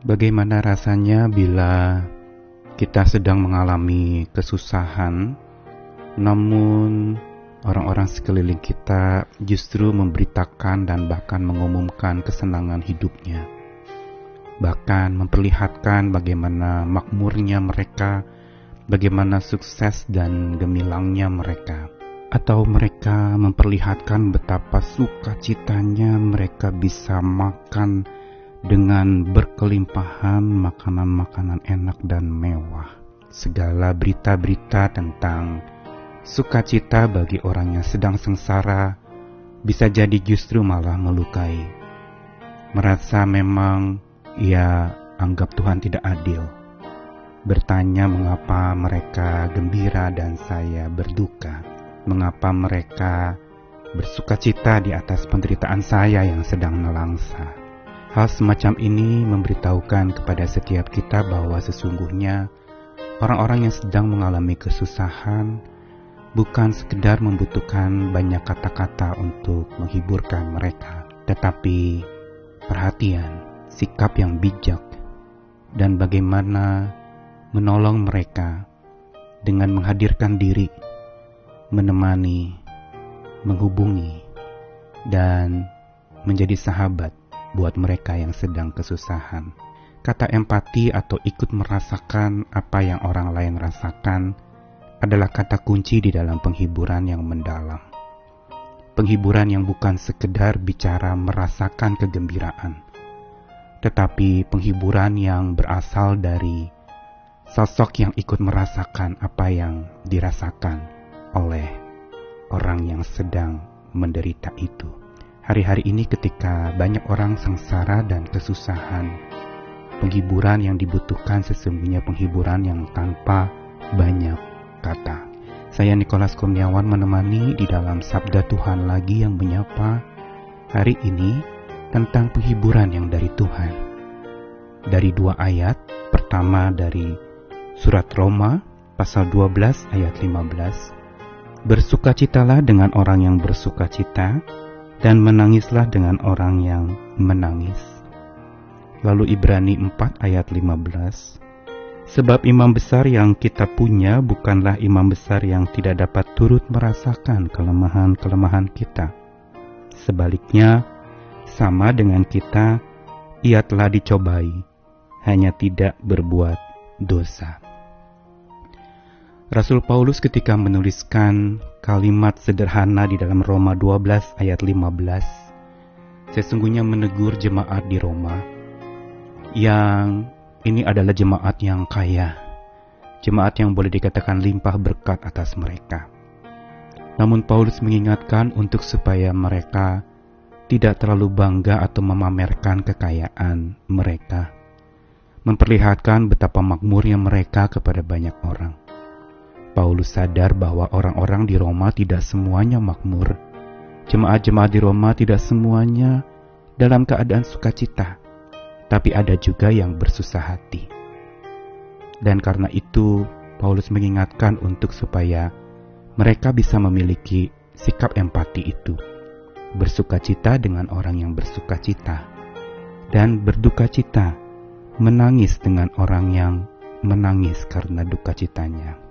Bagaimana rasanya bila kita sedang mengalami kesusahan, namun orang-orang sekeliling kita justru memberitakan dan bahkan mengumumkan kesenangan hidupnya, bahkan memperlihatkan bagaimana makmurnya mereka, bagaimana sukses dan gemilangnya mereka, atau mereka memperlihatkan betapa sukacitanya mereka bisa makan dengan berkelimpahan makanan-makanan enak dan mewah. Segala berita-berita tentang sukacita bagi orang yang sedang sengsara bisa jadi justru malah melukai. Merasa memang ia anggap Tuhan tidak adil. Bertanya mengapa mereka gembira dan saya berduka. Mengapa mereka bersukacita di atas penderitaan saya yang sedang nelangsa. Hal semacam ini memberitahukan kepada setiap kita bahwa sesungguhnya orang-orang yang sedang mengalami kesusahan bukan sekedar membutuhkan banyak kata-kata untuk menghiburkan mereka, tetapi perhatian, sikap yang bijak, dan bagaimana menolong mereka dengan menghadirkan diri, menemani, menghubungi, dan menjadi sahabat buat mereka yang sedang kesusahan. Kata empati atau ikut merasakan apa yang orang lain rasakan adalah kata kunci di dalam penghiburan yang mendalam. Penghiburan yang bukan sekedar bicara merasakan kegembiraan, tetapi penghiburan yang berasal dari sosok yang ikut merasakan apa yang dirasakan oleh orang yang sedang menderita itu. Hari-hari ini ketika banyak orang sengsara dan kesusahan, penghiburan yang dibutuhkan sesungguhnya penghiburan yang tanpa banyak kata. Saya Nikolas Kurniawan menemani di dalam Sabda Tuhan lagi yang menyapa hari ini tentang penghiburan yang dari Tuhan. Dari dua ayat, pertama dari surat Roma pasal 12 ayat 15. Bersukacitalah dengan orang yang bersukacita, dan menangislah dengan orang yang menangis. Lalu Ibrani 4 ayat 15 Sebab imam besar yang kita punya bukanlah imam besar yang tidak dapat turut merasakan kelemahan-kelemahan kita. Sebaliknya, sama dengan kita, ia telah dicobai, hanya tidak berbuat dosa. Rasul Paulus ketika menuliskan kalimat sederhana di dalam Roma 12 ayat 15 sesungguhnya menegur jemaat di Roma yang ini adalah jemaat yang kaya, jemaat yang boleh dikatakan limpah berkat atas mereka. Namun Paulus mengingatkan untuk supaya mereka tidak terlalu bangga atau memamerkan kekayaan mereka, memperlihatkan betapa makmurnya mereka kepada banyak orang. Paulus sadar bahwa orang-orang di Roma tidak semuanya makmur. Jemaat-jemaat di Roma tidak semuanya dalam keadaan sukacita, tapi ada juga yang bersusah hati. Dan karena itu, Paulus mengingatkan untuk supaya mereka bisa memiliki sikap empati itu, bersukacita dengan orang yang bersukacita, dan berduka cita, menangis dengan orang yang menangis karena duka citanya.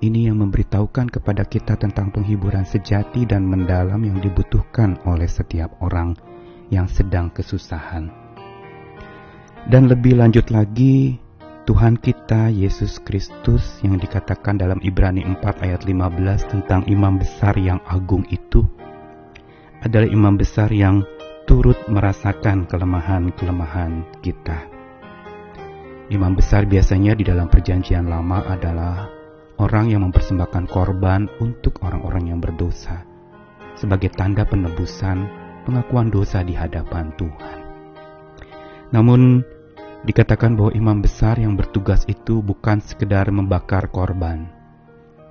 Ini yang memberitahukan kepada kita tentang penghiburan sejati dan mendalam yang dibutuhkan oleh setiap orang yang sedang kesusahan. Dan lebih lanjut lagi, Tuhan kita Yesus Kristus yang dikatakan dalam Ibrani 4 ayat 15 tentang imam besar yang agung itu adalah imam besar yang turut merasakan kelemahan-kelemahan kita. Imam besar biasanya di dalam perjanjian lama adalah orang yang mempersembahkan korban untuk orang-orang yang berdosa sebagai tanda penebusan pengakuan dosa di hadapan Tuhan. Namun dikatakan bahwa imam besar yang bertugas itu bukan sekedar membakar korban,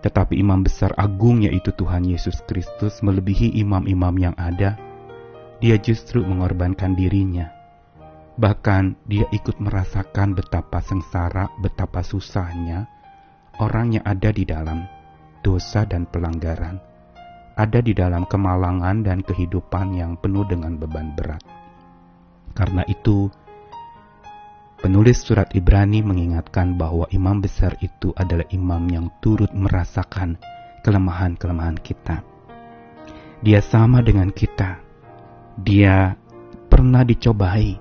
tetapi imam besar agung yaitu Tuhan Yesus Kristus melebihi imam-imam yang ada. Dia justru mengorbankan dirinya. Bahkan dia ikut merasakan betapa sengsara, betapa susahnya, orang yang ada di dalam dosa dan pelanggaran, ada di dalam kemalangan dan kehidupan yang penuh dengan beban berat. Karena itu, Penulis surat Ibrani mengingatkan bahwa imam besar itu adalah imam yang turut merasakan kelemahan-kelemahan kita. Dia sama dengan kita. Dia pernah dicobai,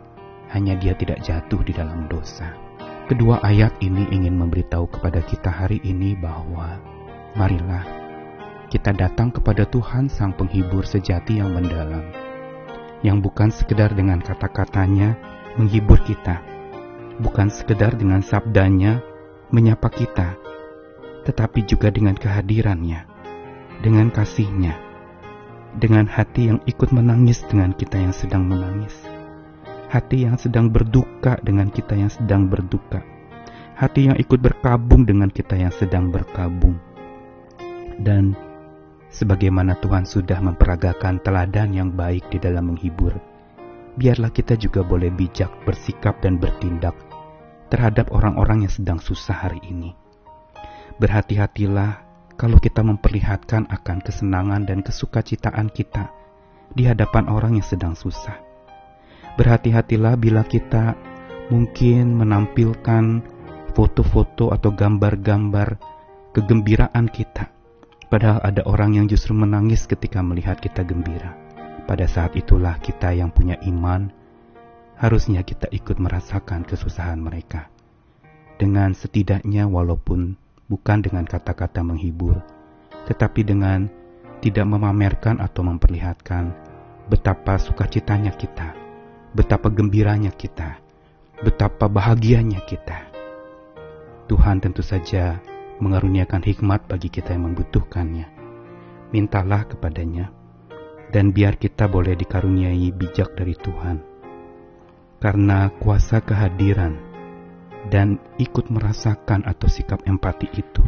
hanya dia tidak jatuh di dalam dosa. Kedua ayat ini ingin memberitahu kepada kita hari ini bahwa marilah kita datang kepada Tuhan Sang Penghibur sejati yang mendalam, yang bukan sekedar dengan kata-katanya menghibur kita, bukan sekedar dengan sabdanya menyapa kita, tetapi juga dengan kehadirannya, dengan kasihnya, dengan hati yang ikut menangis dengan kita yang sedang menangis, hati yang sedang berduka dengan kita yang sedang berduka, hati yang ikut berkabung dengan kita yang sedang berkabung. Dan sebagaimana Tuhan sudah memperagakan teladan yang baik di dalam menghibur, biarlah kita juga boleh bijak bersikap dan bertindak terhadap orang-orang yang sedang susah hari ini. Berhati-hatilah kalau kita memperlihatkan akan kesenangan dan kesukacitaan kita di hadapan orang yang sedang susah. Berhati-hatilah bila kita mungkin menampilkan foto-foto atau gambar-gambar kegembiraan kita. Padahal ada orang yang justru menangis ketika melihat kita gembira. Pada saat itulah kita yang punya iman harusnya kita ikut merasakan kesusahan mereka. Dengan setidaknya walaupun bukan dengan kata-kata menghibur, tetapi dengan tidak memamerkan atau memperlihatkan betapa sukacitanya kita, betapa gembiranya kita, betapa bahagianya kita. Tuhan tentu saja mengaruniakan hikmat bagi kita yang membutuhkannya. Mintalah kepadanya, dan biar kita boleh dikaruniai bijak dari Tuhan karena kuasa kehadiran dan ikut merasakan atau sikap empati itu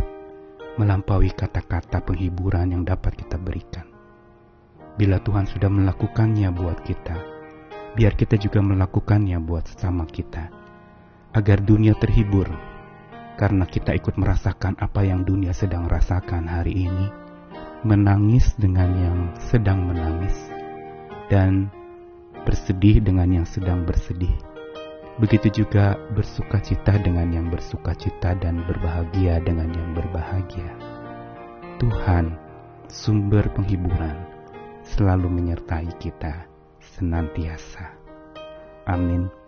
melampaui kata-kata penghiburan yang dapat kita berikan. Bila Tuhan sudah melakukannya buat kita, biar kita juga melakukannya buat sesama kita, agar dunia terhibur karena kita ikut merasakan apa yang dunia sedang rasakan hari ini, menangis dengan yang sedang menangis, dan bersedih dengan yang sedang bersedih. Begitu juga bersuka cita dengan yang bersuka cita dan berbahagia dengan yang berbahagia. Tuhan, sumber penghiburan, selalu menyertai kita senantiasa. Amin.